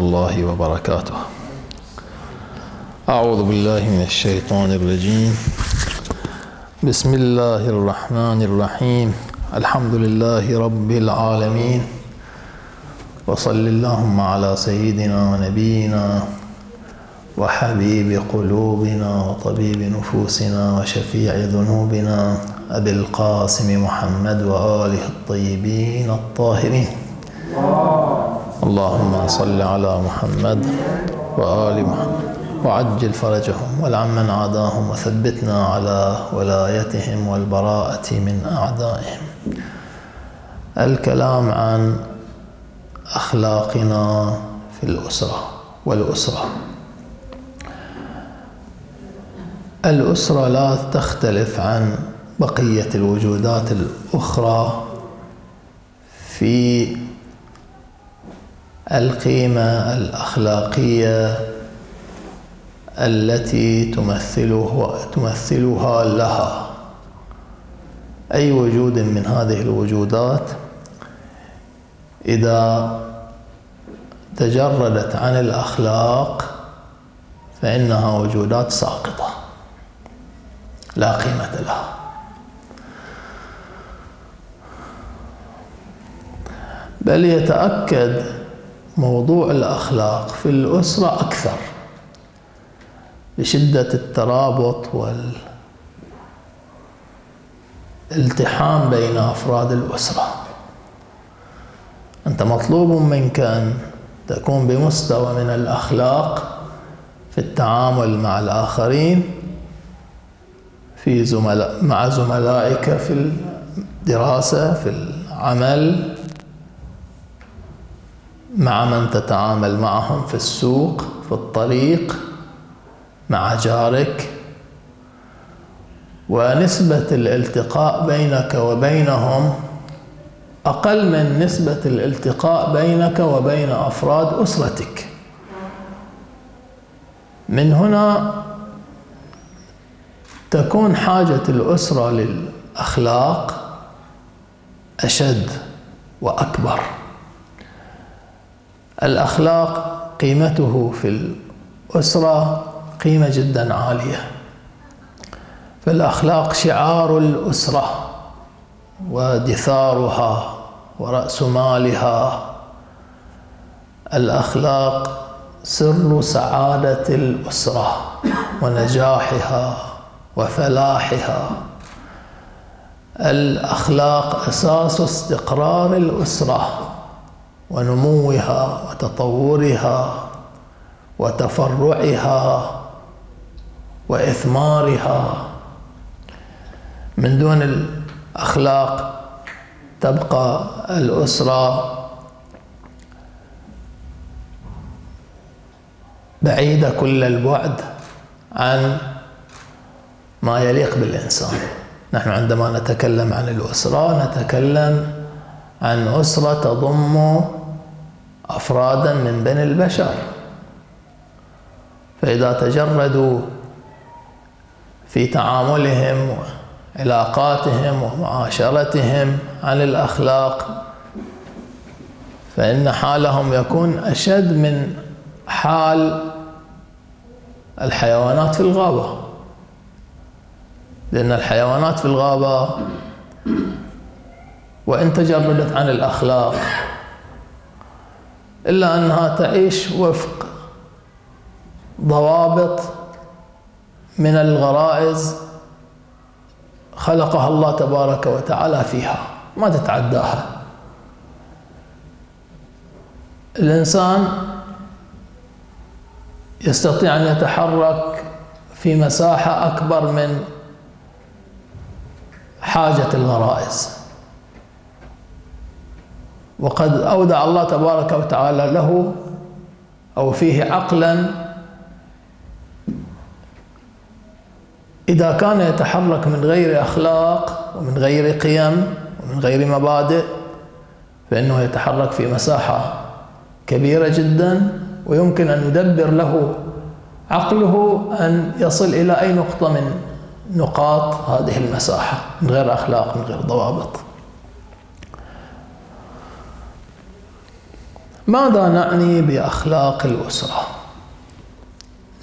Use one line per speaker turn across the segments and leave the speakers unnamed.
الله وبركاته. أعوذ بالله من الشيطان الرجيم. بسم الله الرحمن الرحيم. الحمد لله رب العالمين. وصل اللهم على سيدنا ونبينا وحبيب قلوبنا وطبيب نفوسنا وشفيع ذنوبنا أبي القاسم محمد وآله الطيبين الطاهرين. اللهم صل على محمد وآل محمد وعجل فرجهم والعن من عاداهم وثبتنا على ولايتهم والبراءة من أعدائهم. الكلام عن أخلاقنا في الأسرة والأسرة. الأسرة لا تختلف عن بقية الوجودات الأخرى في القيمة الأخلاقية التي تمثله تمثلها لها. أي وجود من هذه الوجودات؟ إذا تجردت عن الأخلاق فإنها وجودات ساقطة. لا قيمة لها. بل يتأكد موضوع الأخلاق في الأسرة أكثر لشدة الترابط والالتحام بين أفراد الأسرة. أنت مطلوب منك أن تكون بمستوى من الأخلاق في التعامل مع الآخرين في زملاء مع زملائك في الدراسة في العمل مع من تتعامل معهم في السوق في الطريق مع جارك. ونسبة الالتقاء بينك وبينهم أقل من نسبة الالتقاء بينك وبين أفراد أسرتك. من هنا تكون حاجة الأسرة للأخلاق أشد وأكبر. الأخلاق قيمته في الأسرة قيمة جدا عالية. فالأخلاق شعار الأسرة ودثارها ورأس مالها. الأخلاق سر سعادة الأسرة ونجاحها وفلاحها. الأخلاق أساس استقرار الأسرة ونموها وتطورها وتفرعها وإثمارها. من دون الأخلاق تبقى الأسرة بعيدة كل البعد عن ما يليق بالإنسان. نحن عندما نتكلم عن الأسرة نتكلم عن أسرة تضم أفرادا من بني البشر. فإذا تجردوا في تعاملهم وعلاقاتهم ومعاشرتهم عن الأخلاق فإن حالهم يكون أشد من حال الحيوانات في الغابة. لأن الحيوانات في الغابة وإن تجردت عن الأخلاق إلا أنها تعيش وفق ضوابط من الغرائز خلقها الله تبارك وتعالى فيها ما تتعداها. الإنسان يستطيع أن يتحرك في مساحة أكبر من حاجة الغرائز. وقد أودع الله تبارك وتعالى له أو فيه عقلا. إذا كان يتحرك من غير أخلاق ومن غير قيم ومن غير مبادئ فإنه يتحرك في مساحة كبيرة جدا ويمكن أن يدبر له عقله أن يصل إلى أي نقطة من نقاط هذه المساحة من غير أخلاق من غير ضوابط. ماذا نعني بأخلاق الأسرة؟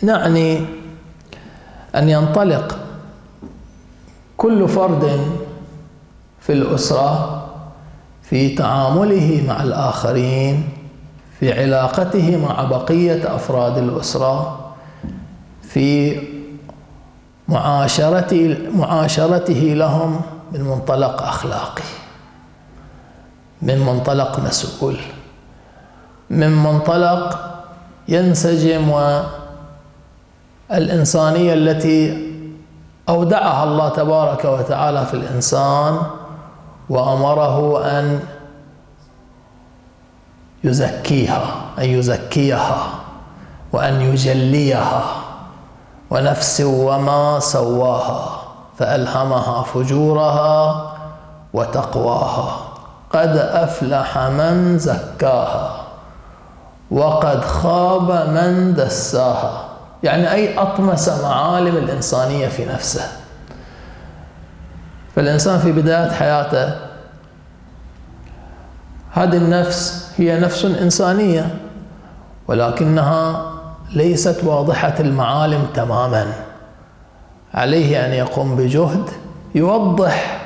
نعني أن ينطلق كل فرد في الأسرة في تعامله مع الآخرين في علاقته مع بقية أفراد الأسرة في معاشرته معاشرته لهم من منطلق أخلاقي من منطلق مسؤول. من منطلق ينسجم والإنسانية التي أودعها الله تبارك وتعالى في الإنسان وأمره أن يزكيها أن يزكيها وأن يجليها ونفس وما سواها فألهمها فجورها وتقواها. قد أفلح من زكاها. وقد خاب من دساها. يعني أي أطمس معالم الإنسانية في نفسه. فالإنسان في بداية حياته هذه النفس هي نفس إنسانية ولكنها ليست واضحة المعالم تماما. عليه أن يقوم بجهد يوضح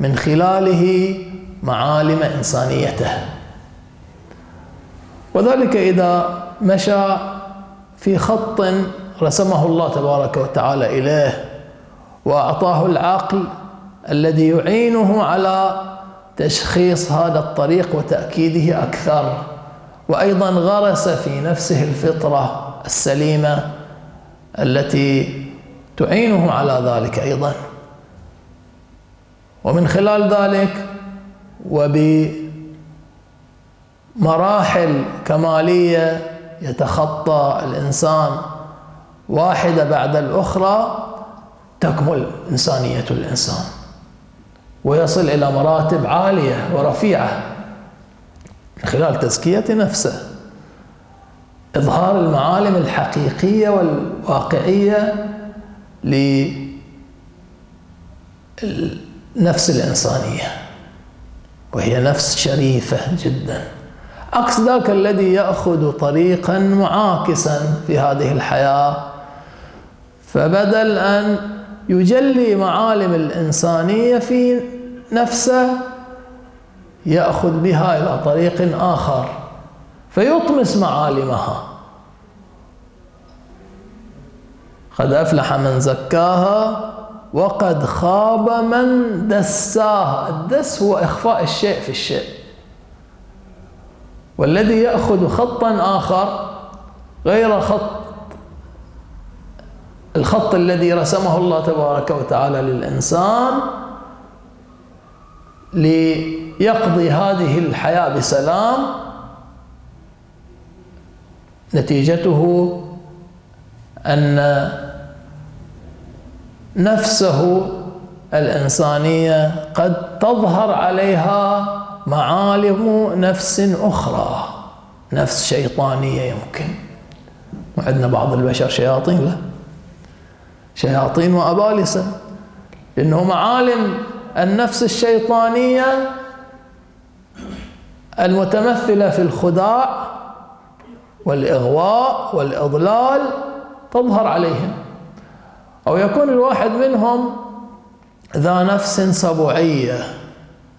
من خلاله معالم إنسانيته. وذلك إذا مشى في خط رسمه الله تبارك وتعالى إليه وأعطاه العقل الذي يعينه على تشخيص هذا الطريق وتأكيده أكثر وأيضا غرس في نفسه الفطرة السليمة التي تعينه على ذلك أيضا. ومن خلال ذلك وبمراحل كمالية يتخطى الإنسان. واحدة بعد الأخرى تكمل إنسانية الإنسان ويصل إلى مراتب عالية ورفيعة من خلال تزكية نفسه. إظهار المعالم الحقيقية والواقعية للنفس الإنسانية وهي نفس شريفة جدا. عكس ذاك الذي يأخذ طريقا معاكسا في هذه الحياة. فبدل أن يجلي معالم الإنسانية في نفسه يأخذ بها إلى طريق آخر فيطمس معالمها. قد أفلح من زكاها وقد خاب من دساها. الدس هو إخفاء الشيء في الشيء. والذي يأخذ خطا آخر غير خط الخط الذي رسمه الله تبارك وتعالى للإنسان ليقضي هذه الحياة بسلام. نتيجته أن نفسه الإنسانية قد تظهر عليها معالم نفس أخرى نفس شيطانية يمكن. وعندنا بعض البشر شياطين له شياطين وأبالسة. لأنه معالم النفس الشيطانية المتمثلة في الخداع والإغواء والإضلال تظهر عليهم. أو يكون الواحد منهم ذا نفس سبوعية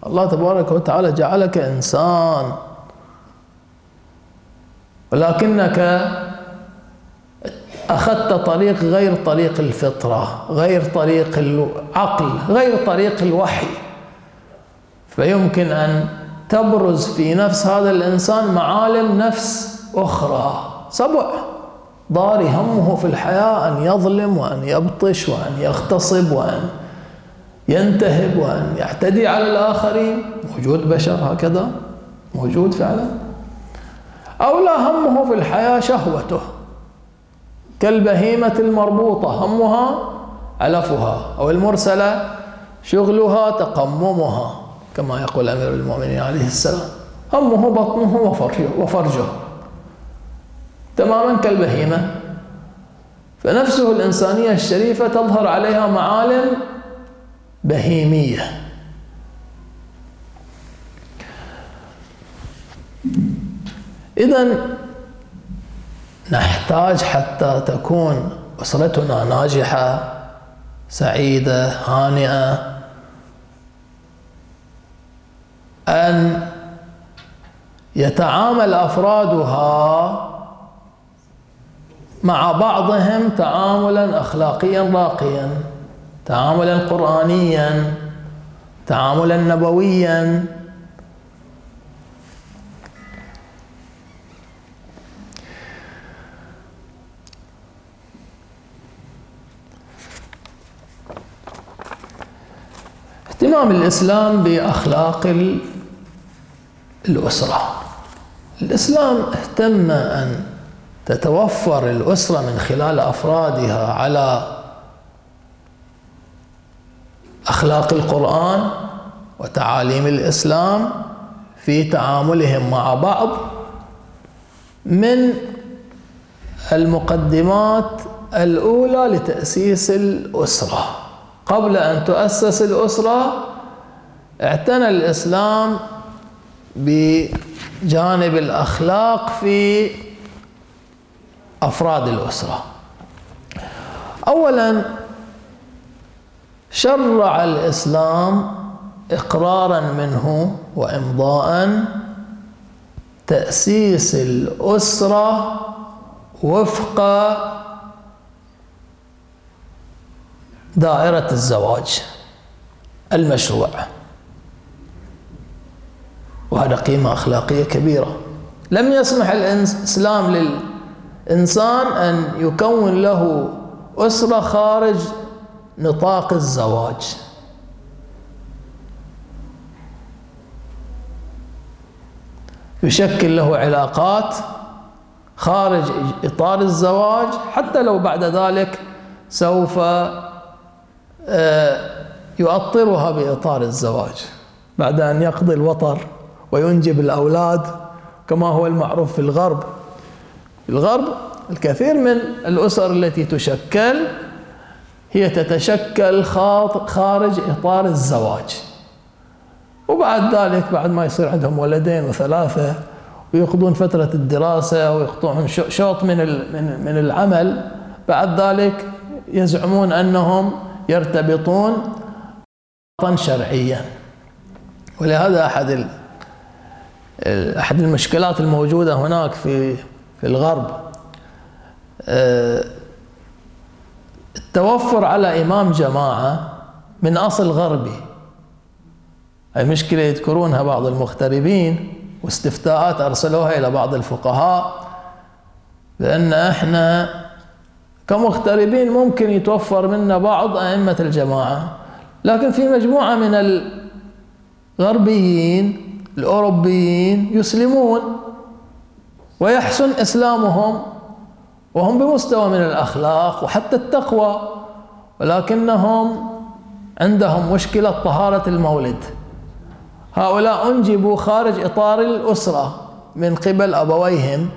الله تبارك وتعالى جعلك إنسان. ولكنك أخذت طريق غير طريق الفطرة غير طريق العقل غير طريق الوحي. فيمكن أن تبرز في نفس هذا الإنسان معالم نفس أخرى. سبع ضاري همه في الحياة أن يظلم وأن يبطش وأن يغتصب وأن ينتهب وأن يعتدي على الآخرين. موجود بشر هكذا موجود فعلا. أو لا همه في الحياة شهوته كالبهيمة المربوطة همها علفها أو المرسلة شغلها تقممها كما يقول أمير المؤمنين عليه السلام. همه بطنه وفرجه, وفرجه. تماما كالبهيمة. فنفسه الإنسانية الشريفة تظهر عليها معالم بهيمية. إذا نحتاج حتى تكون أسرتنا ناجحة سعيدة هانئة. أن يتعامل أفرادها مع بعضهم تعاملا أخلاقيا راقيا. تعاملا قرآنيا تعاملا نبويا. اهتمام الإسلام بأخلاق الأسرة. الإسلام اهتم أن تتوفر الأسرة من خلال أفرادها على أخلاق القرآن وتعاليم الإسلام في تعاملهم مع بعض من المقدمات الأولى لتأسيس الأسرة. قبل أن تؤسس الأسرة اعتنى الإسلام بجانب الأخلاق في أفراد الأسرة. أولا شرع الإسلام إقرارا منه وإمضاء تأسيس الأسرة وفق دائرة الزواج المشروع. وهذا قيمة أخلاقية كبيرة. لم يسمح الإسلام للإنسان أن يكون له أسرة خارج نطاق الزواج. يشكل له علاقات خارج إطار الزواج حتى لو بعد ذلك سوف آه، يؤطرها بإطار الزواج بعد أن يقضي الوطر وينجب الأولاد كما هو المعروف في الغرب. في الغرب الكثير من الأسر التي تشكل هي تتشكل خارج إطار الزواج. وبعد ذلك بعد ما يصير عندهم ولدين وثلاثة ويقضون فترة الدراسة ويقطعون شوط من من العمل بعد ذلك يزعمون أنهم يرتبطون شرعيا. ولهذا أحد أحد المشكلات الموجودة هناك في في الغرب آه، التوفر على إمام جماعة من أصل غربي. هاي مشكلة يذكرونها بعض المغتربين واستفتاءات أرسلوها إلى بعض الفقهاء بأن إحنا كمغتربين ممكن يتوفر منا بعض أئمة الجماعة. لكن في مجموعة من الغربيين الأوروبيين يسلمون ويحسن إسلامهم. وهم بمستوى من الأخلاق وحتى التقوى ولكنهم عندهم مشكلة طهارة المولد. هؤلاء أنجبوا خارج إطار الأسرة من قبل أبويهم.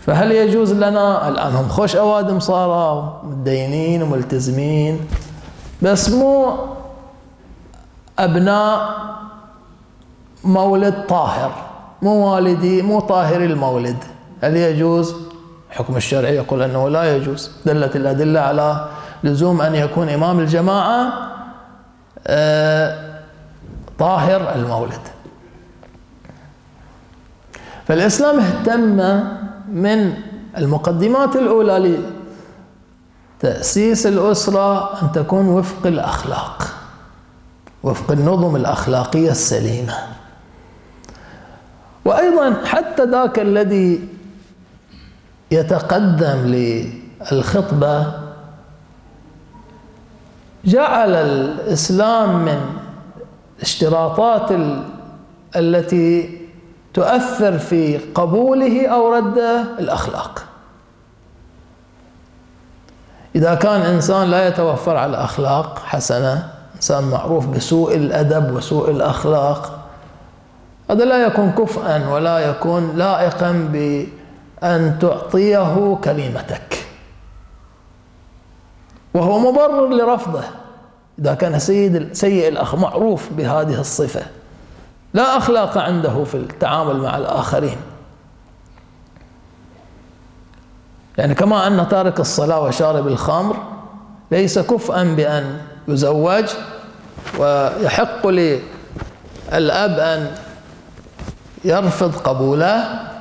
فهل يجوز لنا؟ الآن هم خوش أوادم صاروا متدينين وملتزمين. بس مو أبناء مولد طاهر مو والدي مو طاهر المولد. هل يجوز؟ حكم الشرعي يقول أنه لا يجوز. دلت الأدلة على لزوم أن يكون إمام الجماعة آه، طاهر المولد. فالإسلام اهتم من المقدمات الأولى لتأسيس الأسرة أن تكون وفق الأخلاق وفق النظم الأخلاقية السليمة. وأيضا حتى ذاك الذي يتقدم للخطبة جعل الإسلام من اشتراطات التي تؤثر في قبوله أو رده الأخلاق. إذا كان إنسان لا يتوفر على أخلاق حسنة إنسان معروف بسوء الأدب وسوء الأخلاق هذا لا يكون كفءا ولا يكون لائقا بأن تعطيه كلمتك. وهو مبرر لرفضه. إذا كان سيد سيء الأخ معروف بهذه الصفة. لا أخلاق عنده في التعامل مع الآخرين. يعني كما أن تارك الصلاة وشارب الخمر ليس كفءا بأن يزوج ويحق للأب أن يرفض قبوله.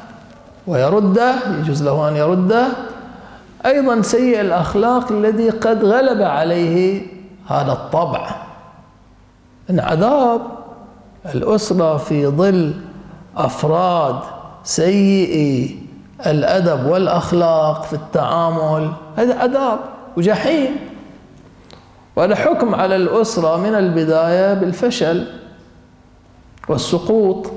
ويرده يجوز له أن يرده أيضا سيء الأخلاق الذي قد غلب عليه هذا الطبع. انعذاب الأسرة في ظل أفراد سيئي الأدب والأخلاق في التعامل هذا عذاب وجحيم. وهذا حكم على الأسرة من البداية بالفشل والسقوط.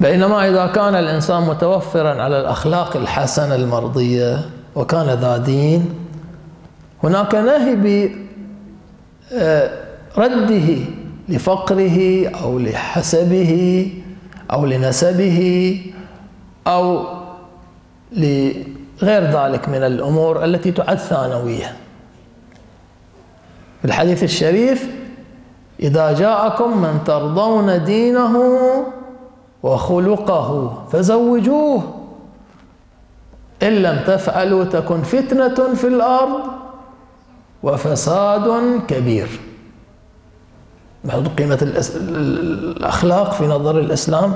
بينما إذا كان الإنسان متوفرا على الأخلاق الحسنة المرضية وكان ذا دين هناك نهي برده لفقره أو لحسبه أو لنسبه أو لغير ذلك من الأمور التي تعد ثانوية في الحديث الشريف إذا جاءكم من ترضون دينه وخلقه فزوجوه. إن لم تفعلوا تكن فتنة في الأرض وفساد كبير. محدود قيمة الأخلاق في نظر الإسلام.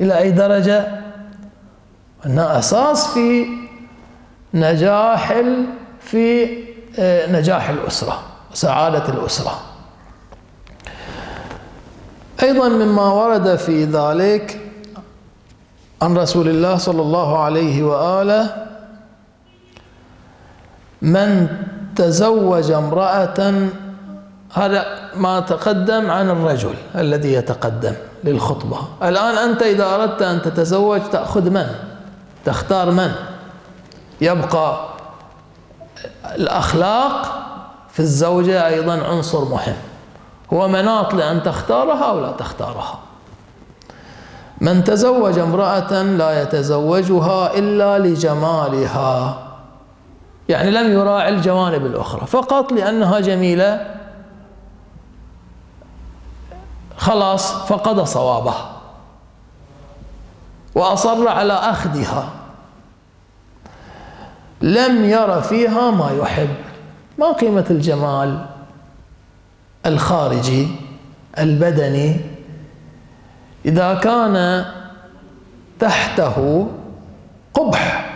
إلى أي درجة؟ أنها أساس في نجاح في آه، نجاح الأسرة وسعادة الأسرة. أيضا مما ورد في ذلك عن رسول الله صلى الله عليه وآله من تزوج امرأة هذا ما تقدم عن الرجل الذي يتقدم للخطبة. الآن أنت إذا أردت أن تتزوج تأخذ من؟ تختار من؟ يبقى الأخلاق في الزوجة أيضا عنصر مهم. هو مناط لأن تختارها أو لا تختارها. من تزوج امرأة لا يتزوجها إلا لجمالها. يعني لم يراعي الجوانب الأخرى. فقط لأنها جميلة. خلاص فقد صوابه وأصر على أخذها. لم ير فيها ما يحب. ما قيمة الجمال؟ الخارجي البدني. إذا كان تحته قبح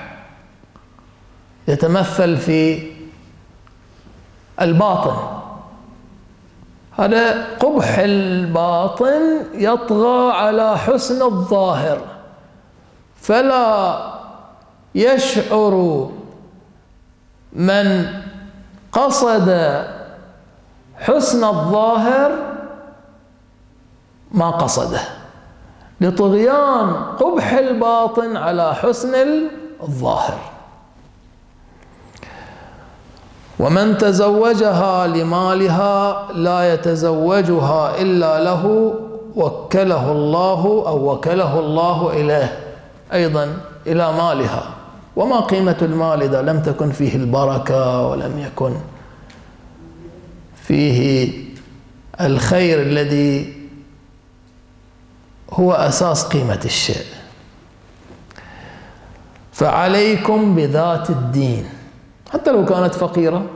يتمثل في الباطن. هذا قبح الباطن يطغى على حسن الظاهر فلا يشعر من قصد حسن الظاهر ما قصده. لطغيان قبح الباطن على حسن الظاهر. ومن تزوجها لمالها لا يتزوجها إلا له وكله الله أو وكله الله إليه أيضا إلى مالها. وما قيمة المال إذا لم تكن فيه البركة ولم يكن فيه الخير الذي هو أساس قيمة الشيء. فعليكم بذات الدين. حتى لو كانت فقيرة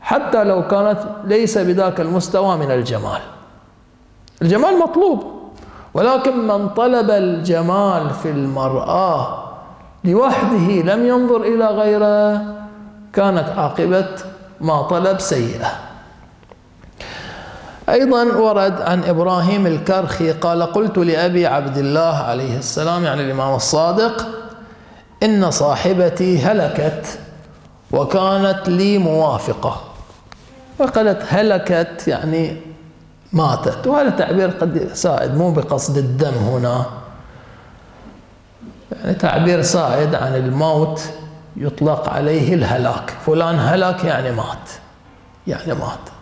حتى لو كانت ليس بذاك المستوى من الجمال. الجمال مطلوب ولكن من طلب الجمال في المرأة لوحده لم ينظر إلى غيره كانت عاقبة ما طلب سيئة. أيضا ورد عن إبراهيم الكرخي قال قلت لأبي عبد الله عليه السلام يعني الإمام الصادق إن صاحبتي هلكت وكانت لي موافقة. وقالت هلكت يعني ماتت. وهذا تعبير قد سائد مو بقصد الدم هنا. يعني تعبير سائد عن الموت يطلق عليه الهلاك. فلان هلك يعني مات. يعني مات.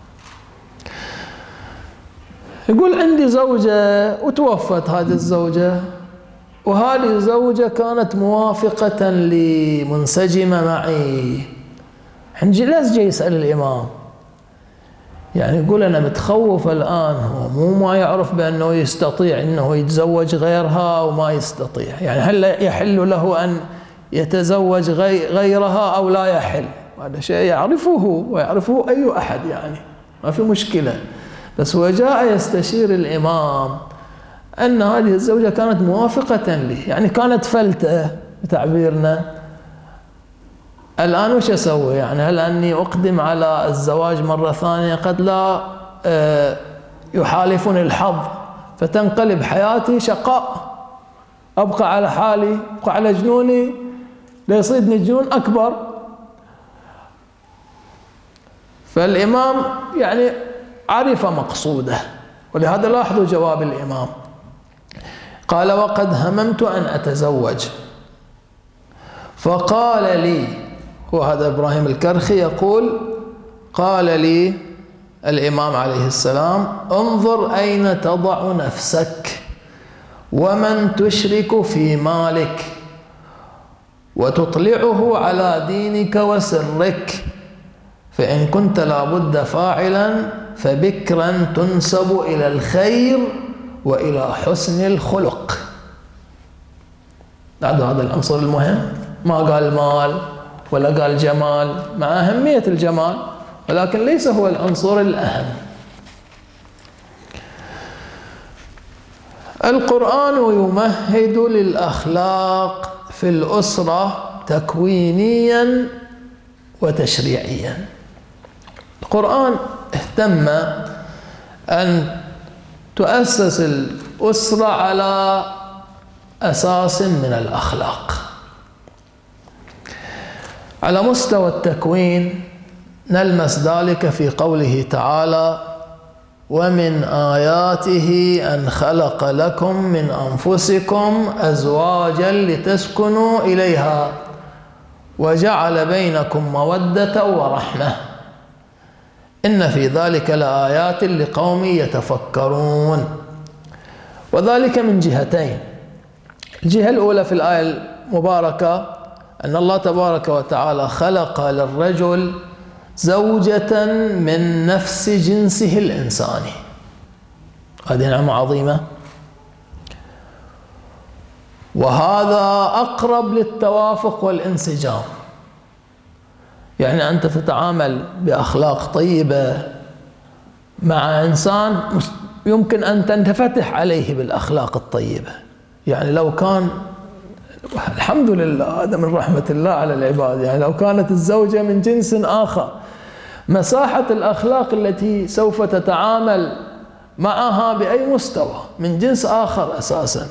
يقول عندي زوجة وتوفت هذه الزوجة وهذه الزوجة كانت موافقة لي منسجمة معي. حنجي ليش جاي يسأل الإمام. يعني يقول أنا متخوف الآن هو مو ما يعرف بأنه يستطيع أنه يتزوج غيرها وما يستطيع. يعني هل يحل له أن يتزوج غيرها أو لا يحل؟ هذا شيء يعرفه ويعرفه أي أحد يعني. ما في مشكلة. بس هو جاء يستشير الإمام أن هذه الزوجة كانت موافقة له. يعني كانت فلتة بتعبيرنا. الآن وش أسوي؟ يعني هل أني أقدم على الزواج مرة ثانية؟ قد لا آه، يحالفني الحظ فتنقلب حياتي شقاء. أبقى على حالي أبقى على جنوني. ليصيدني جنون أكبر. فالإمام يعني عرف مقصوده. ولهذا لاحظوا جواب الإمام. قال وقد هممت أن أتزوج. فقال لي وهذا إبراهيم الكرخي يقول قال لي الإمام عليه السلام انظر أين تضع نفسك ومن تشرك في مالك وتطلعه على دينك وسرك فإن كنت لابد فاعلا فبكرا تنسب إلى الخير وإلى حسن الخلق. بعد هذا العنصر المهم. ما قال مال ولا قال جمال. مع أهمية الجمال ولكن ليس هو العنصر الأهم. القرآن يمهد للأخلاق في الأسرة تكوينيا وتشريعيا. القرآن اهتم أن تؤسس الأسرة على أساس من الأخلاق. على مستوى التكوين نلمس ذلك في قوله تعالى ومن آياته أن خلق لكم من أنفسكم أزواجا لتسكنوا إليها وجعل بينكم مودة ورحمة. إن في ذلك لآيات لقوم يتفكرون. وذلك من جهتين. الجهة الأولى في الآية المباركة أن الله تبارك وتعالى خلق للرجل زوجة من نفس جنسه الإنساني هذه نعمة عظيمة. وهذا أقرب للتوافق والانسجام. يعني أنت تتعامل بأخلاق طيبة مع إنسان يمكن أن تنفتح عليه بالأخلاق الطيبة. يعني لو كان الحمد لله هذا من رحمة الله على العباد. يعني لو كانت الزوجة من جنس آخر مساحة الأخلاق التي سوف تتعامل معها بأي مستوى؟ من جنس آخر أساسا.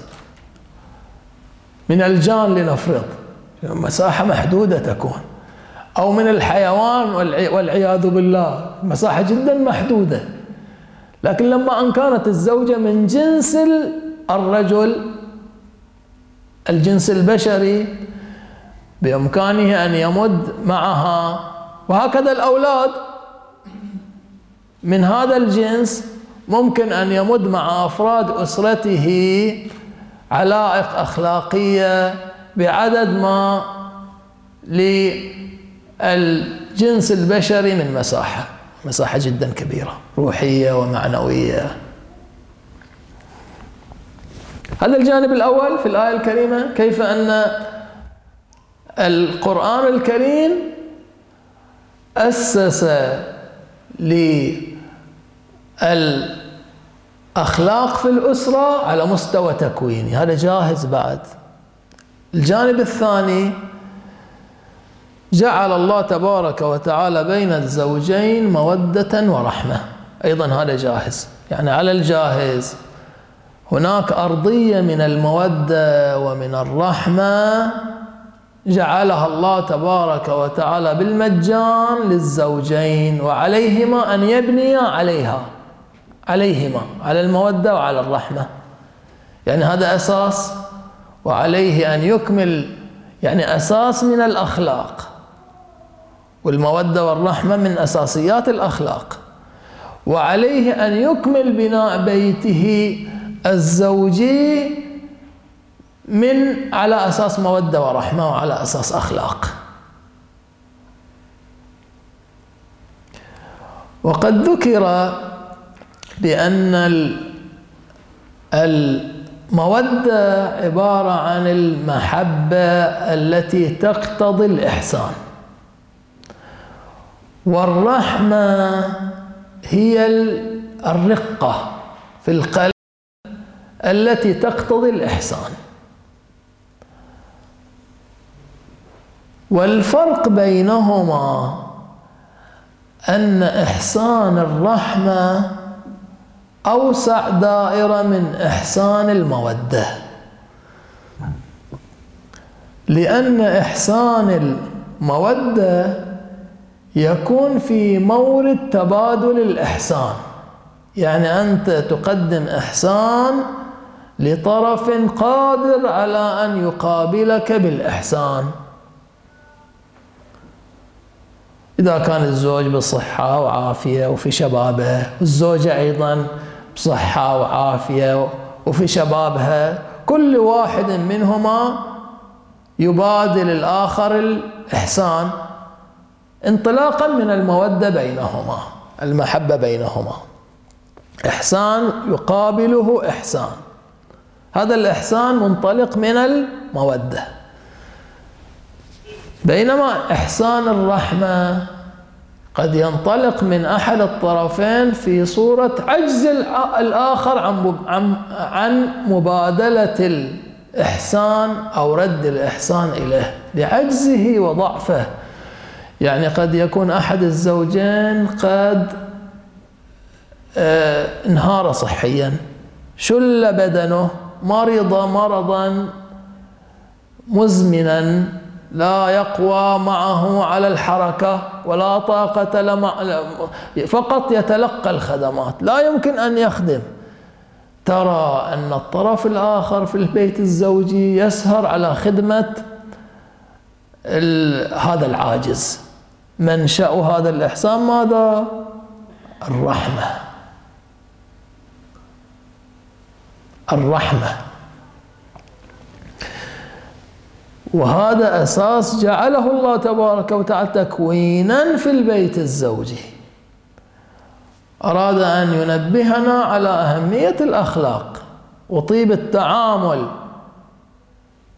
من الجان لنفرض. مساحة محدودة تكون. أو من الحيوان والعياذ بالله. مساحة جدا محدودة. لكن لما أن كانت الزوجة من جنس الرجل الجنس البشري بإمكانه أن يمد معها. وهكذا الأولاد من هذا الجنس ممكن أن يمد مع أفراد أسرته علائق أخلاقية بعدد ما للجنس البشري من مساحة مساحة جدا كبيرة روحية ومعنوية. هذا الجانب الأول في الآية الكريمة كيف أن القرآن الكريم أسس للأخلاق في الأسرة على مستوى تكويني. هذا جاهز بعد. الجانب الثاني جعل الله تبارك وتعالى بين الزوجين مودة ورحمة. أيضا هذا جاهز. يعني على الجاهز. هناك أرضية من المودة ومن الرحمة جعلها الله تبارك وتعالى بالمجان للزوجين وعليهما أن يبنيا عليها. عليهما على المودة وعلى الرحمة. يعني هذا أساس وعليه أن يكمل يعني أساس من الأخلاق. والمودة والرحمة من أساسيات الأخلاق. وعليه أن يكمل بناء بيته الزوجي من على أساس مودة ورحمة وعلى أساس أخلاق. وقد ذكر بأن المودة عبارة عن المحبة التي تقتضي الإحسان. والرحمة هي الرقة في القلب التي تقتضي الإحسان. والفرق بينهما أن إحسان الرحمة أوسع دائرة من إحسان المودة. لأن إحسان المودة يكون في مورد تبادل الإحسان. يعني أنت تقدم إحسان لطرف قادر على أن يقابلك بالإحسان. إذا كان الزوج بصحة وعافية وفي شبابه والزوجة أيضا بصحة وعافية وفي شبابها كل واحد منهما يبادل الآخر الإحسان. انطلاقا من المودة بينهما المحبة بينهما. إحسان يقابله إحسان. هذا الإحسان منطلق من المودة. بينما إحسان الرحمة قد ينطلق من أحد الطرفين في صورة عجز الآخر عن عن مبادلة الإحسان أو رد الإحسان إليه لعجزه وضعفه. يعني قد يكون أحد الزوجين قد آه، انهار صحيا. شل بدنه مرض مرضا مزمنا لا يقوى معه على الحركة ولا طاقة لما فقط يتلقى الخدمات. لا يمكن أن يخدم. ترى أن الطرف الآخر في البيت الزوجي يسهر على خدمة هذا العاجز. منشأ هذا الإحسان ماذا؟ الرحمة. الرحمة. وهذا أساس جعله الله تبارك وتعالى تكوينا في البيت الزوجي. أراد أن ينبهنا على أهمية الأخلاق وطيب التعامل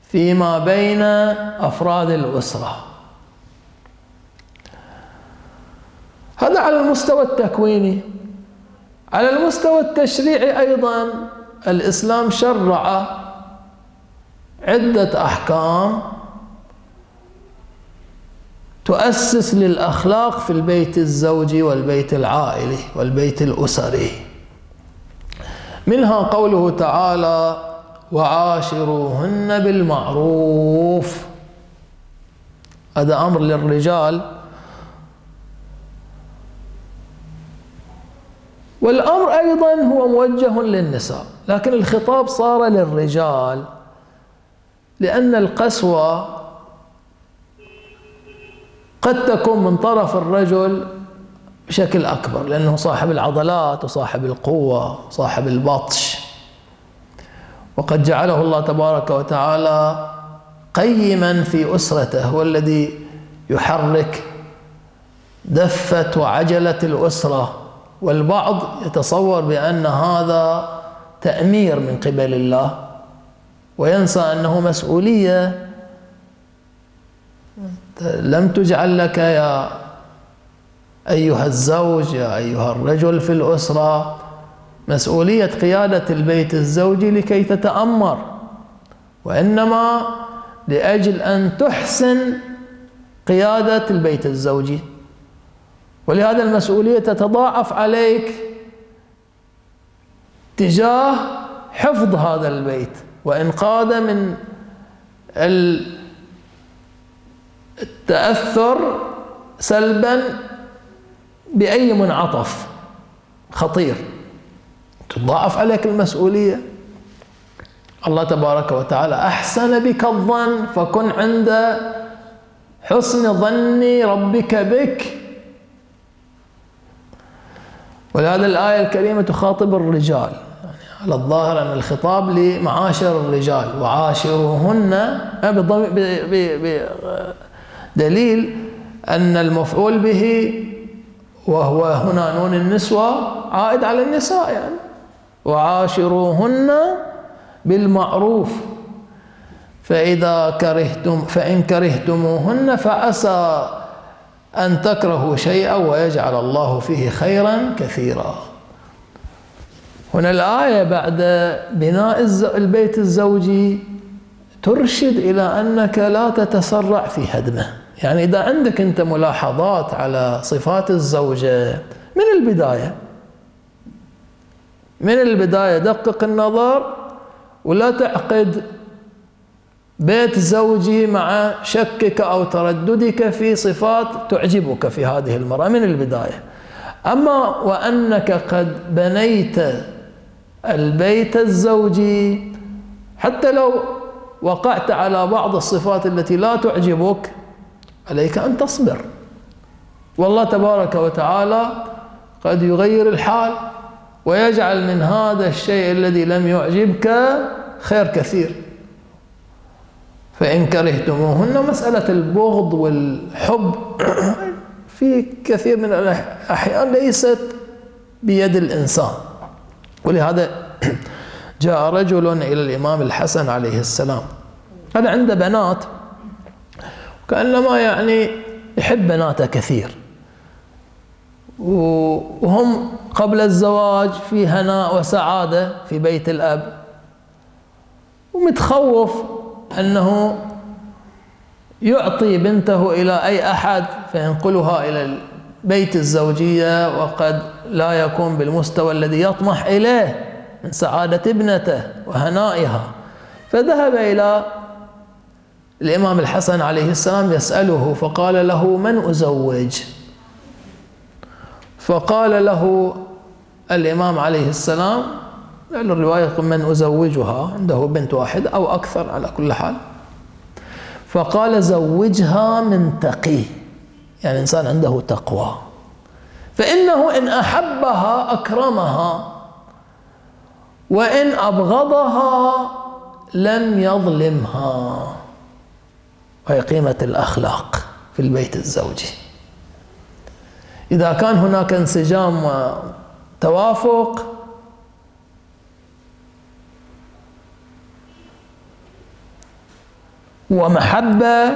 فيما بين أفراد الأسرة. هذا على المستوى التكويني. على المستوى التشريعي أيضا الإسلام شرع عدة أحكام تؤسس للأخلاق في البيت الزوجي والبيت العائلي والبيت الأسري. منها قوله تعالى وعاشروهن بالمعروف. هذا أمر للرجال. والأمر أيضا هو موجه للنساء لكن الخطاب صار للرجال لأن القسوة قد تكون من طرف الرجل بشكل أكبر لأنه صاحب العضلات وصاحب القوة وصاحب البطش. وقد جعله الله تبارك وتعالى قيما في أسرته هو الذي يحرك دفة وعجلة الأسرة. والبعض يتصور بأن هذا تأمير من قبل الله وينسى أنه مسؤولية. لم تجعل لك يا أيها الزوج يا أيها الرجل في الأسرة مسؤولية قيادة البيت الزوجي لكي تتأمر وإنما لأجل أن تحسن قيادة البيت الزوجي ولهذا المسؤولية تتضاعف عليك تجاه حفظ هذا البيت وإنقاذه من التأثر سلبا بأي منعطف خطير. تضاعف عليك المسؤولية. الله تبارك وتعالى أحسن بك الظن فكن عند حسن ظن ربك بك. ولهذا الآية الكريمة تخاطب الرجال. يعني على الظاهر أن الخطاب لمعاشر الرجال وعاشروهن بدليل أن المفعول به وهو هنا نون النسوة عائد على النساء يعني. وعاشروهن بالمعروف. فإذا كرهتم فإن كرهتموهن فعسى أن تكرهوا شيئا ويجعل الله فيه خيرا كثيرا. هنا الآية بعد بناء البيت الزوجي ترشد إلى أنك لا تتسرع في هدمه. يعني إذا عندك أنت ملاحظات على صفات الزوجة من البداية؟ من البداية دقق النظر ولا تعقد بيت زوجي مع شكك أو ترددك في صفات تعجبك في هذه المرأة من البداية. أما وأنك قد بنيت البيت الزوجي حتى لو وقعت على بعض الصفات التي لا تعجبك عليك أن تصبر. والله تبارك وتعالى قد يغير الحال ويجعل من هذا الشيء الذي لم يعجبك خير كثير. فإن كرهتموهن مسألة البغض والحب في كثير من الأحيان ليست بيد الإنسان. ولهذا جاء رجل إلى الإمام الحسن عليه السلام. هذا عنده بنات كأنما يعني يحب بناته كثير. وهم قبل الزواج في هناء وسعادة في بيت الأب. ومتخوف أنه يعطي بنته إلى أي أحد فينقلها إلى بيت الزوجية وقد لا يكون بالمستوى الذي يطمح إليه من سعادة ابنته وهنائها. فذهب إلى الإمام الحسن عليه السلام يسأله فقال له من أزوج؟ فقال له الإمام عليه السلام لأن الرواية من أزوجها عنده بنت واحدة أو أكثر على كل حال. فقال زوجها من تقي. يعني إنسان عنده تقوى. فإنه إن أحبها أكرمها وإن أبغضها لم يظلمها. وهي قيمة الأخلاق في البيت الزوجي. إذا كان هناك انسجام وتوافق ومحبة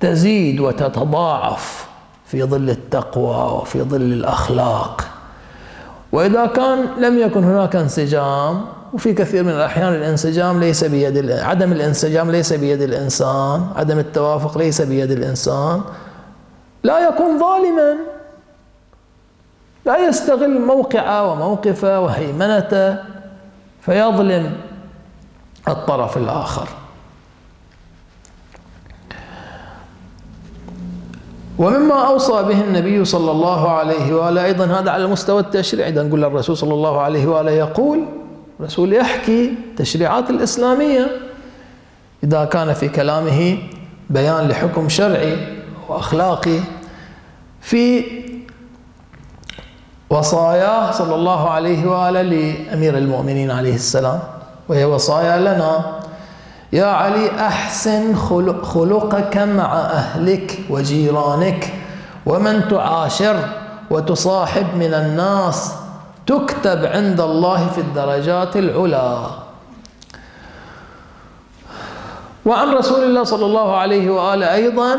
تزيد وتتضاعف في ظل التقوى وفي ظل الأخلاق. وإذا كان لم يكن هناك انسجام وفي كثير من الأحيان الانسجام ليس بيد عدم الانسجام ليس بيد الإنسان عدم التوافق ليس بيد الإنسان لا يكون ظالما. لا يستغل موقعه وموقفه وهيمنته فيظلم الطرف الآخر. ومما أوصى به النبي صلى الله عليه وآله أيضا هذا على المستوى التشريعي إذا نقول الرسول صلى الله عليه وآله يقول الرسول يحكي تشريعات الإسلامية. إذا كان في كلامه بيان لحكم شرعي وأخلاقي في وصاياه صلى الله عليه وآله لأمير المؤمنين عليه السلام وهي وصايا لنا يا علي أحسن خلق خلقك مع أهلك وجيرانك ومن تعاشر وتصاحب من الناس تكتب عند الله في الدرجات العلى وعن رسول الله صلى الله عليه وآله أيضا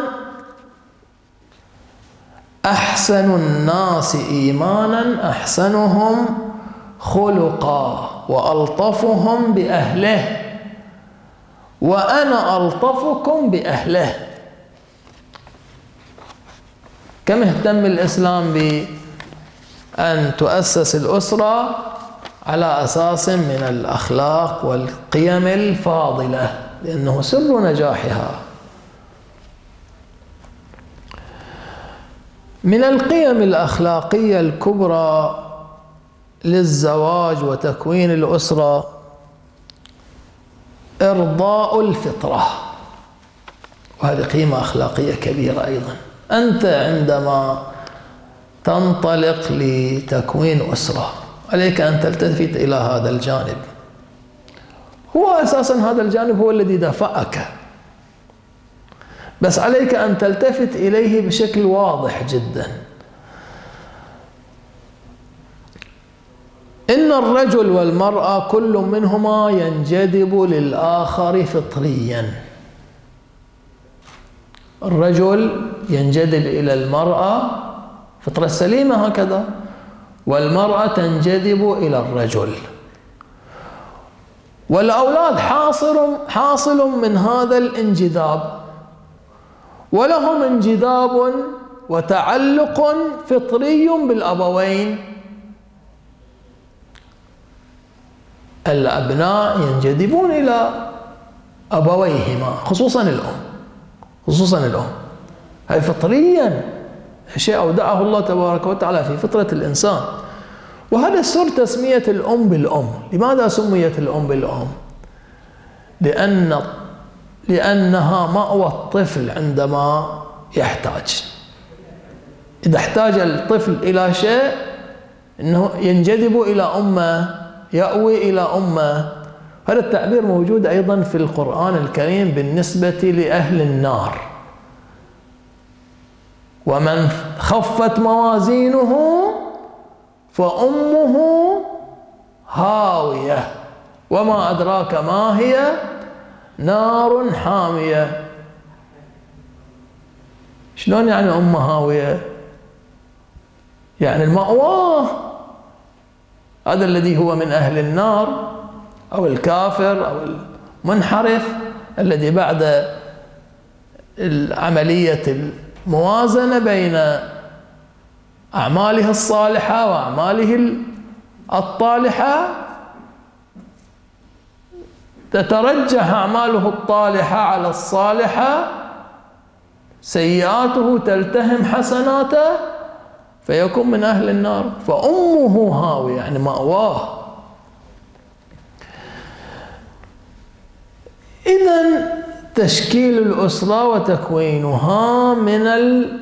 أحسن الناس إيمانا أحسنهم خلقا وألطفهم بأهله. وأنا ألطفكم بأهله. كم اهتم الإسلام بأن تؤسس الأسرة على أساس من الأخلاق والقيم الفاضلة لأنه سر نجاحها. من القيم الأخلاقية الكبرى للزواج وتكوين الأسرة إرضاء الفطرة. وهذه قيمة أخلاقية كبيرة أيضا. أنت عندما تنطلق لتكوين أسرة عليك أن تلتفت إلى هذا الجانب. هو أساسا هذا الجانب هو الذي دفعك بس عليك أن تلتفت إليه بشكل واضح جدا. إن الرجل والمرأة كل منهما ينجذب للآخر فطريا. الرجل ينجذب إلى المرأة فطرة سليمة هكذا والمرأة تنجذب إلى الرجل. والأولاد حاصل حاصل من هذا الانجذاب. ولهم انجذاب وتعلق فطري بالأبوين. الأبناء ينجذبون إلى أبويهما خصوصا الأم خصوصا الأم. هاي فطريا شيء أودعه الله تبارك وتعالى في فطرة الإنسان. وهذا سر تسمية الأم بالأم. لماذا سميت الأم بالأم؟ لأن لأنها مأوى الطفل عندما يحتاج. إذا احتاج الطفل إلى شيء أنه ينجذب إلى أمه يأوي إلى أمة. هذا التعبير موجود أيضا في القرآن الكريم بالنسبة لأهل النار. ومن خفت موازينه فأمه هاوية. وما أدراك ما هي؟ نار حامية. شلون يعني أم هاوية؟ يعني المأواه هذا الذي هو من أهل النار أو الكافر أو المنحرف الذي بعد عملية الموازنة بين أعماله الصالحة وأعماله الطالحة تترجح أعماله الطالحة على الصالحة سيئاته تلتهم حسناته فيكون من أهل النار. فأمه هاوية يعني مأواه. إذا تشكيل الأسرة وتكوينها من القيم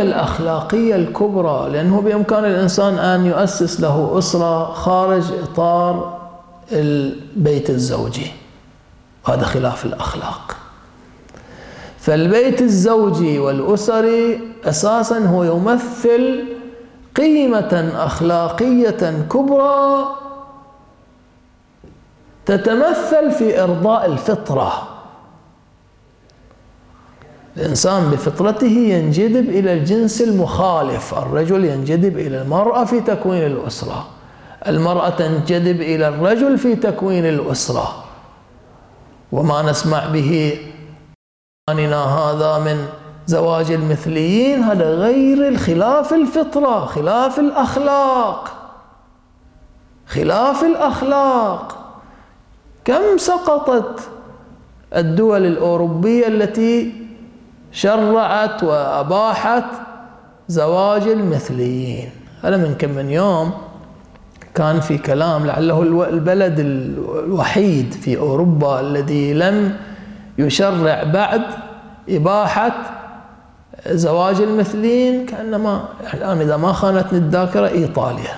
الأخلاقية الكبرى لأنه بإمكان الإنسان أن يؤسس له أسرة خارج إطار البيت الزوجي. وهذا خلاف الأخلاق. فالبيت الزوجي والأسري أساسا هو يمثل قيمة أخلاقية كبرى تتمثل في إرضاء الفطرة. الإنسان بفطرته ينجذب إلى الجنس المخالف الرجل ينجذب إلى المرأة في تكوين الأسرة. المرأة تنجذب إلى الرجل في تكوين الأسرة. وما نسمع به هذا من زواج المثليين هذا غير الخلاف الفطرة خلاف الأخلاق. خلاف الأخلاق. كم سقطت الدول الأوروبية التي شرعت وأباحت زواج المثليين؟ هذا من كم من يوم كان في كلام لعله البلد الوحيد في أوروبا الذي لم يشرع بعد إباحة زواج المثلين كأنما الآن إذا ما خانتني الذاكرة إيطاليا.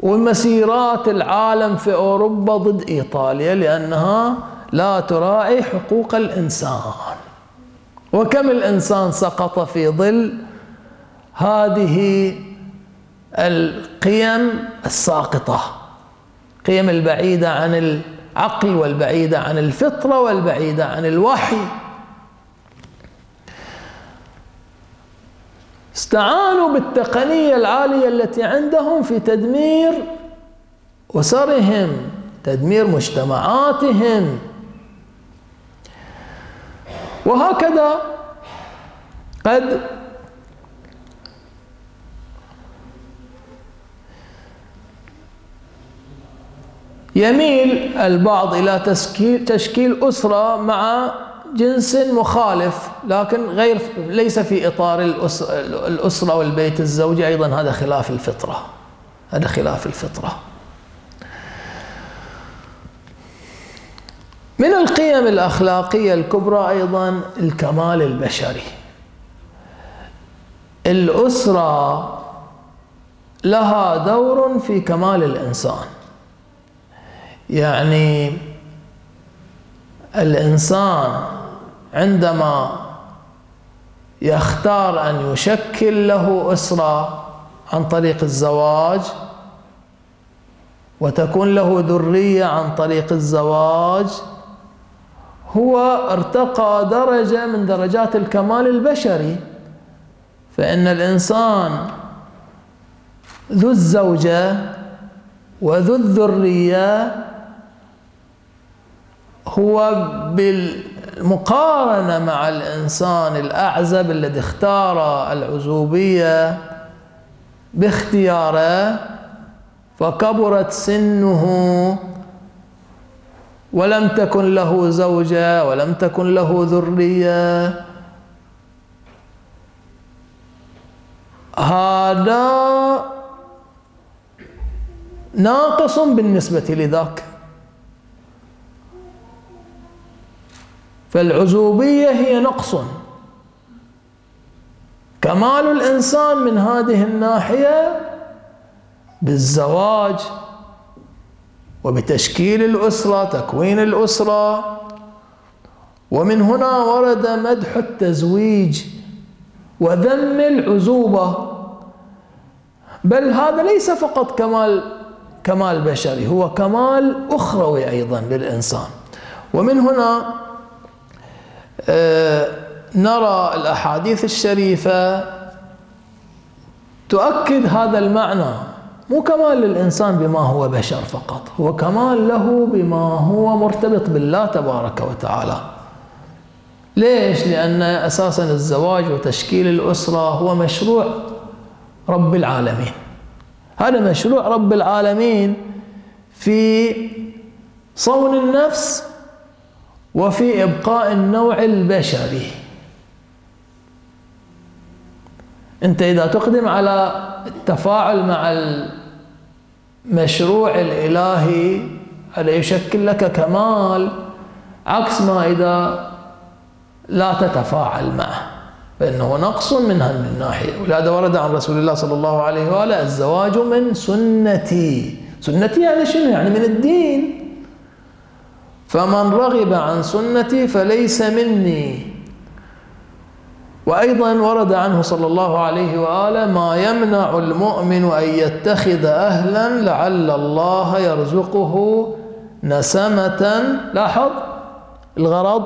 ومسيرات العالم في أوروبا ضد إيطاليا لأنها لا تراعي حقوق الإنسان. وكم الإنسان سقط في ظل هذه القيم الساقطة؟ قيم البعيدة عن العقل والبعيدة عن الفطرة والبعيدة عن الوحي. استعانوا بالتقنية العالية التي عندهم في تدمير أسرهم تدمير مجتمعاتهم. وهكذا قد يميل البعض إلى تشكيل, أسرة مع جنس مخالف لكن غير ليس في إطار الأسرة والبيت الزوجي أيضا هذا خلاف الفطرة. هذا خلاف الفطرة. من القيم الأخلاقية الكبرى أيضا الكمال البشري. الأسرة لها دور في كمال الإنسان. يعني الإنسان عندما يختار أن يشكل له أسرة عن طريق الزواج وتكون له ذرية عن طريق الزواج هو ارتقى درجة من درجات الكمال البشري. فإن الإنسان ذو الزوجة وذو الذرية هو بالمقارنة مع الإنسان الأعزب الذي اختار العزوبية باختياره فكبرت سنه ولم تكن له زوجة ولم تكن له ذرية. هذا ناقص بالنسبة لذاك. فالعزوبية هي نقص. كمال الإنسان من هذه الناحية بالزواج وبتشكيل الأسرة تكوين الأسرة. ومن هنا ورد مدح التزويج وذم العزوبة. بل هذا ليس فقط كمال كمال بشري هو كمال أخروي أيضا للإنسان. ومن هنا نرى الأحاديث الشريفة تؤكد هذا المعنى مو كمال للإنسان بما هو بشر فقط هو كمال له بما هو مرتبط بالله تبارك وتعالى ليش؟ لأن أساسا الزواج وتشكيل الأسرة هو مشروع رب العالمين هذا مشروع رب العالمين في صون النفس وفي إبقاء النوع البشري. أنت إذا تقدم على التفاعل مع المشروع الإلهي هذا يشكل لك كمال عكس ما إذا لا تتفاعل معه. فإنه نقص من هذه الناحية ولهذا ورد عن رسول الله صلى الله عليه وآله الزواج من سنتي. سنتي يعني شنو؟ يعني من الدين. فمن رغب عن سنتي فليس مني. وأيضا ورد عنه صلى الله عليه وآله ما يمنع المؤمن أن يتخذ أهلا لعل الله يرزقه نسمة. لاحظ الغرض.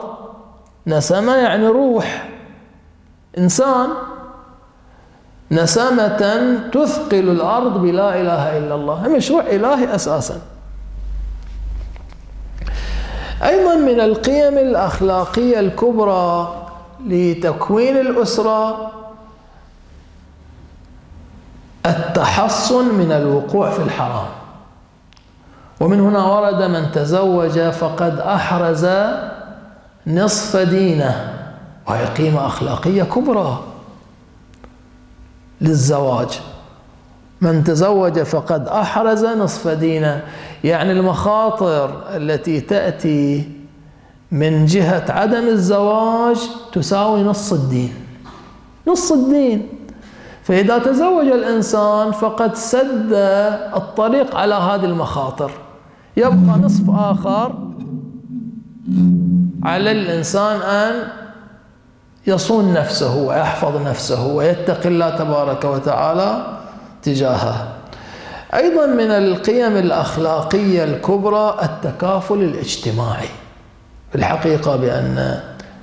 نسمة يعني روح. إنسان نسمة تثقل الأرض بلا إله إلا الله. مشروع إلهي أساسا. أيضا من القيم الأخلاقية الكبرى لتكوين الأسرة التحصن من الوقوع في الحرام. ومن هنا ورد من تزوج فقد أحرز نصف دينه وهي قيمة أخلاقية كبرى للزواج. من تزوج فقد أحرز نصف دينه. يعني المخاطر التي تأتي من جهة عدم الزواج تساوي نص الدين. نص الدين. فإذا تزوج الإنسان فقد سد الطريق على هذه المخاطر. يبقى نصف آخر على الإنسان أن يصون نفسه ويحفظ نفسه ويتقي الله تبارك وتعالى. تجاهه أيضا من القيم الأخلاقية الكبرى التكافل الاجتماعي. في الحقيقة بأن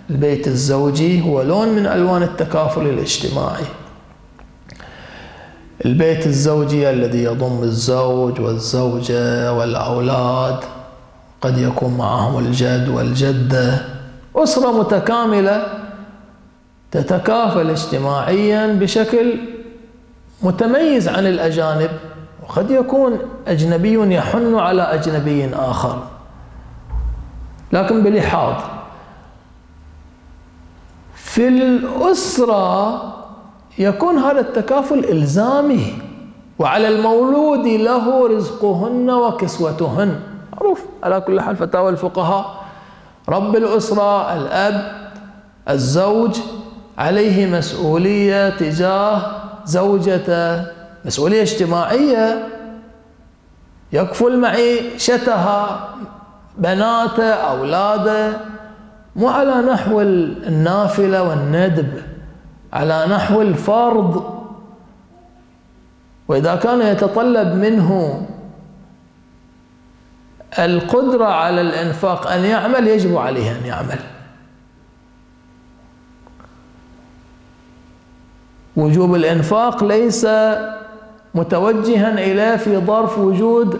البيت الزوجي هو لون من ألوان التكافل الاجتماعي. البيت الزوجي الذي يضم الزوج والزوجة والأولاد قد يكون معهم الجد والجدة. أسرة متكاملة تتكافل اجتماعيا بشكل متميز عن الأجانب وقد يكون أجنبي يحن على أجنبي آخر. لكن بلحاظ في الأسرة يكون هذا التكافل إلزامي وعلى المولود له رزقهن وكسوتهن. معروف على كل حال فتاوى الفقهاء. رب الأسرة الأب الزوج عليه مسؤولية تجاه زوجته. مسؤولية اجتماعية. يكفل معيشتها بناته أولاده. مو على نحو النافلة والندب على نحو الفرض. وإذا كان يتطلب منه القدرة على الإنفاق أن يعمل يجب عليه أن يعمل. وجوب الإنفاق ليس متوجها إليه في ظرف وجود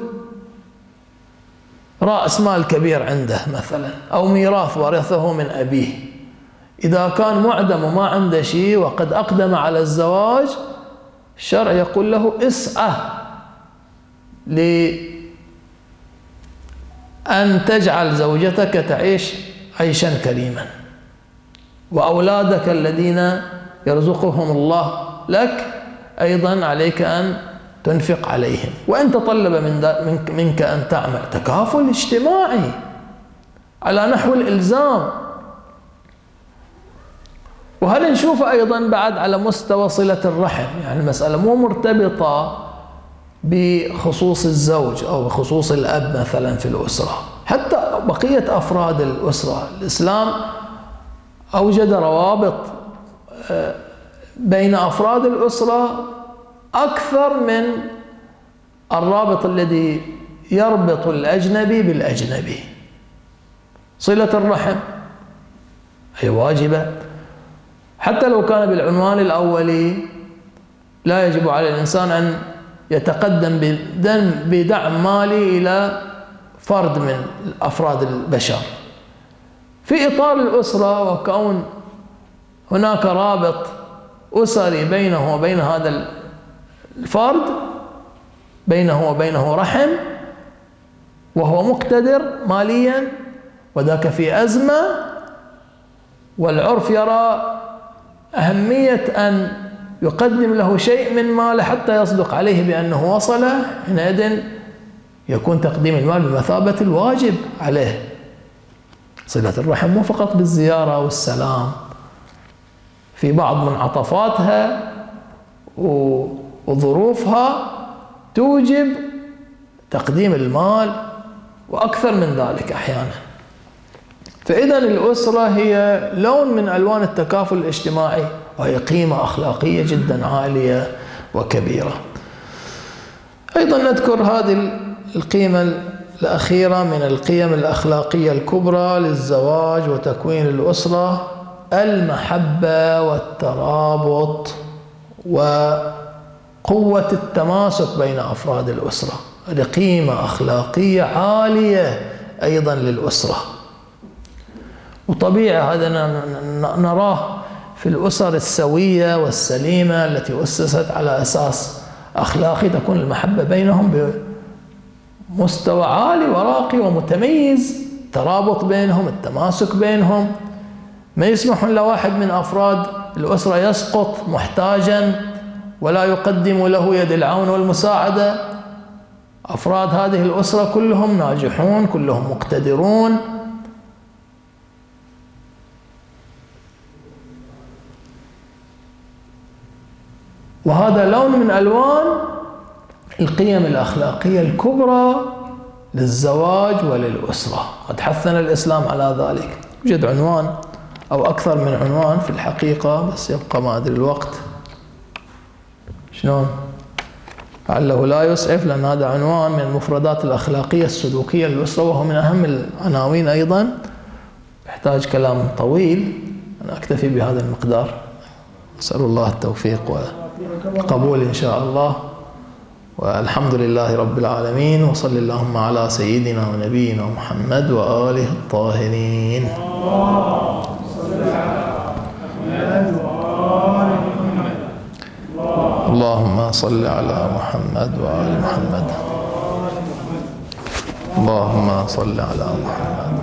رأس مال كبير عنده مثلا أو ميراث ورثه من أبيه. إذا كان معدم وما عنده شيء وقد أقدم على الزواج الشرع يقول له اسعى لأن تجعل زوجتك تعيش عيشا كريما. وأولادك الذين يرزقهم الله لك أيضا عليك أن تنفق عليهم. وإن تطلب من منك أن تعمل. تكافل اجتماعي على نحو الإلزام. وهل نشوف أيضا بعد على مستوى صلة الرحم؟ يعني المسألة مو مرتبطة بخصوص الزوج أو بخصوص الأب مثلا في الأسرة. حتى بقية أفراد الأسرة. الإسلام أوجد روابط بين أفراد الأسرة أكثر من الرابط الذي يربط الأجنبي بالأجنبي. صلة الرحم. هي واجبة. حتى لو كان بالعنوان الأولي لا يجب على الإنسان أن يتقدم بدعم مالي إلى فرد من أفراد البشر. في إطار الأسرة وكون هناك رابط أسري بينه وبين هذا الفرد بينه وبينه رحم وهو مقتدر ماليا وذاك في أزمة والعرف يرى أهمية أن يقدم له شيء من ماله حتى يصدق عليه بأنه وصل حينئذ يكون تقديم المال بمثابة الواجب عليه. صلة الرحم مو فقط بالزيارة والسلام. في بعض منعطفاتها وظروفها توجب تقديم المال وأكثر من ذلك أحيانا. فإذا الأسرة هي لون من ألوان التكافل الاجتماعي وهي قيمة أخلاقية جدا عالية وكبيرة. أيضا نذكر هذه القيمة الأخيرة من القيم الأخلاقية الكبرى للزواج وتكوين الأسرة. المحبة والترابط وقوة التماسك بين أفراد الأسرة. هذه قيمة أخلاقية عالية أيضا للأسرة. وطبيعي هذا نراه في الأسر السوية والسليمة التي أسست على أساس أخلاقي تكون المحبة بينهم بمستوى عالي وراقي ومتميز. ترابط بينهم التماسك بينهم ما يسمحون لواحد من أفراد الأسرة يسقط محتاجا ولا يقدم له يد العون والمساعدة. أفراد هذه الأسرة كلهم ناجحون كلهم مقتدرون. وهذا لون من ألوان القيم الأخلاقية الكبرى للزواج وللأسرة. قد حثنا الإسلام على ذلك. يوجد عنوان. أو أكثر من عنوان في الحقيقة بس يبقى ما أدري الوقت. شلون؟ لعله لا يسعف لأن هذا عنوان من المفردات الأخلاقية السلوكية للأسرة وهو من أهم العناوين أيضا. يحتاج كلام طويل. أنا أكتفي بهذا المقدار. أسأل الله التوفيق والقبول إن شاء الله. والحمد لله رب العالمين. وصل اللهم على سيدنا ونبينا محمد وآله الطاهرين. اللهم صل على محمد وآل محمد. اللهم صل على محمد.